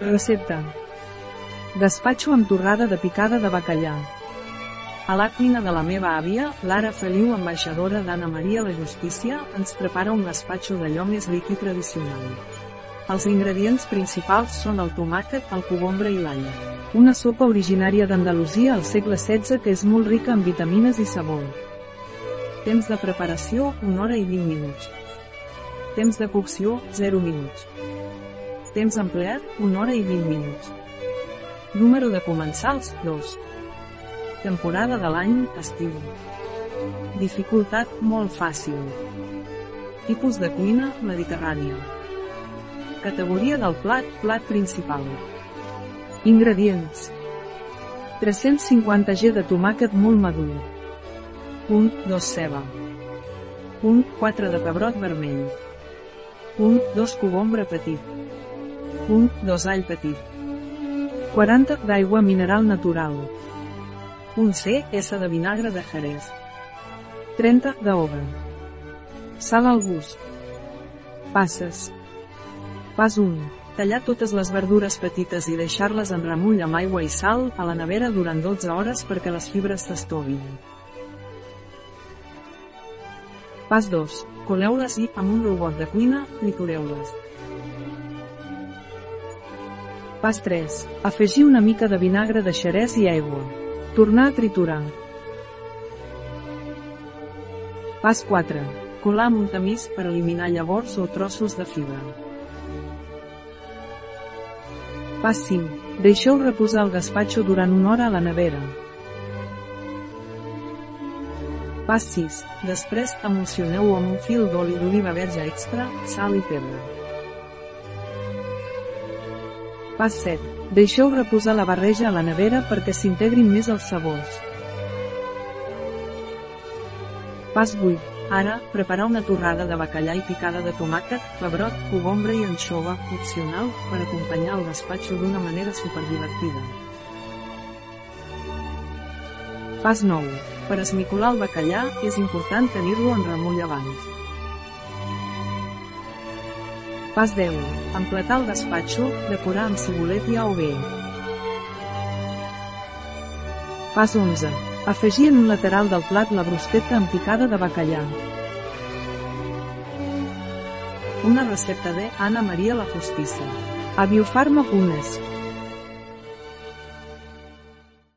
Recepta. Gaspatxo amb torrada de picada de bacallà. A la cuina de la meva àvia, Lara Feliu, ambaixadora d'Anna Maria la Justícia, ens prepara un gaspatxo d'allò més i tradicional. Els ingredients principals són el tomàquet, el cogombre i l'all. Una sopa originària d'Andalusia al segle XVI que és molt rica en vitamines i sabor. Temps de preparació, 1 hora i 20 minuts. Temps de cocció, 0 minuts. Temps empleat, 1 hora i 20 minuts. Número de comensals, 2. Temporada de l'any, estiu. Dificultat, molt fàcil. Tipus de cuina, mediterrània. Categoria del plat, plat principal. Ingredients. 350 g de tomàquet molt madur. Punt 2 ceba. Punt 4 de pebrot vermell. Punt 2 cogombre petit. Punt 2 all petit. 40 d'aigua mineral natural. Un S de vinagre de Jerez. 30 d'oga. Sal al gust. Passes. Pas 1. Tallar totes les verdures petites i deixar-les en remull amb aigua i sal a la nevera durant 12 hores perquè les fibres s'estovin. Pas 2. Coleu-les i, amb un robot de cuina, tritureu-les. Pas 3. Afegir una mica de vinagre de xerès i aigua. Tornar a triturar. Pas 4. Colar amb un tamís per eliminar llavors o trossos de fibra. Pas 5. Deixeu reposar el gaspatxo durant una hora a la nevera. Pas 6. Després, emulsioneu-ho amb un fil d'oli d'oliva verge extra, sal i pebre. Pas 7. Deixeu reposar la barreja a la nevera perquè s'integrin més els sabors. Pas 8. Ara, preparar una torrada de bacallà i picada de tomàquet, pebrot, cogombre i anxova, opcional, per acompanyar el gaspatxo d'una manera superdivertida. Pas 9. Per esmicolar el bacallà, és important tenir-lo en remull abans. Pas 10. Empletar el gaspatxo, decorar amb cibulet o bé. Pas 11. Afegir en un lateral del plat la brusqueta amb picada de bacallà. Una recepta de Anna Maria la Justicia. A Biofarma Punes.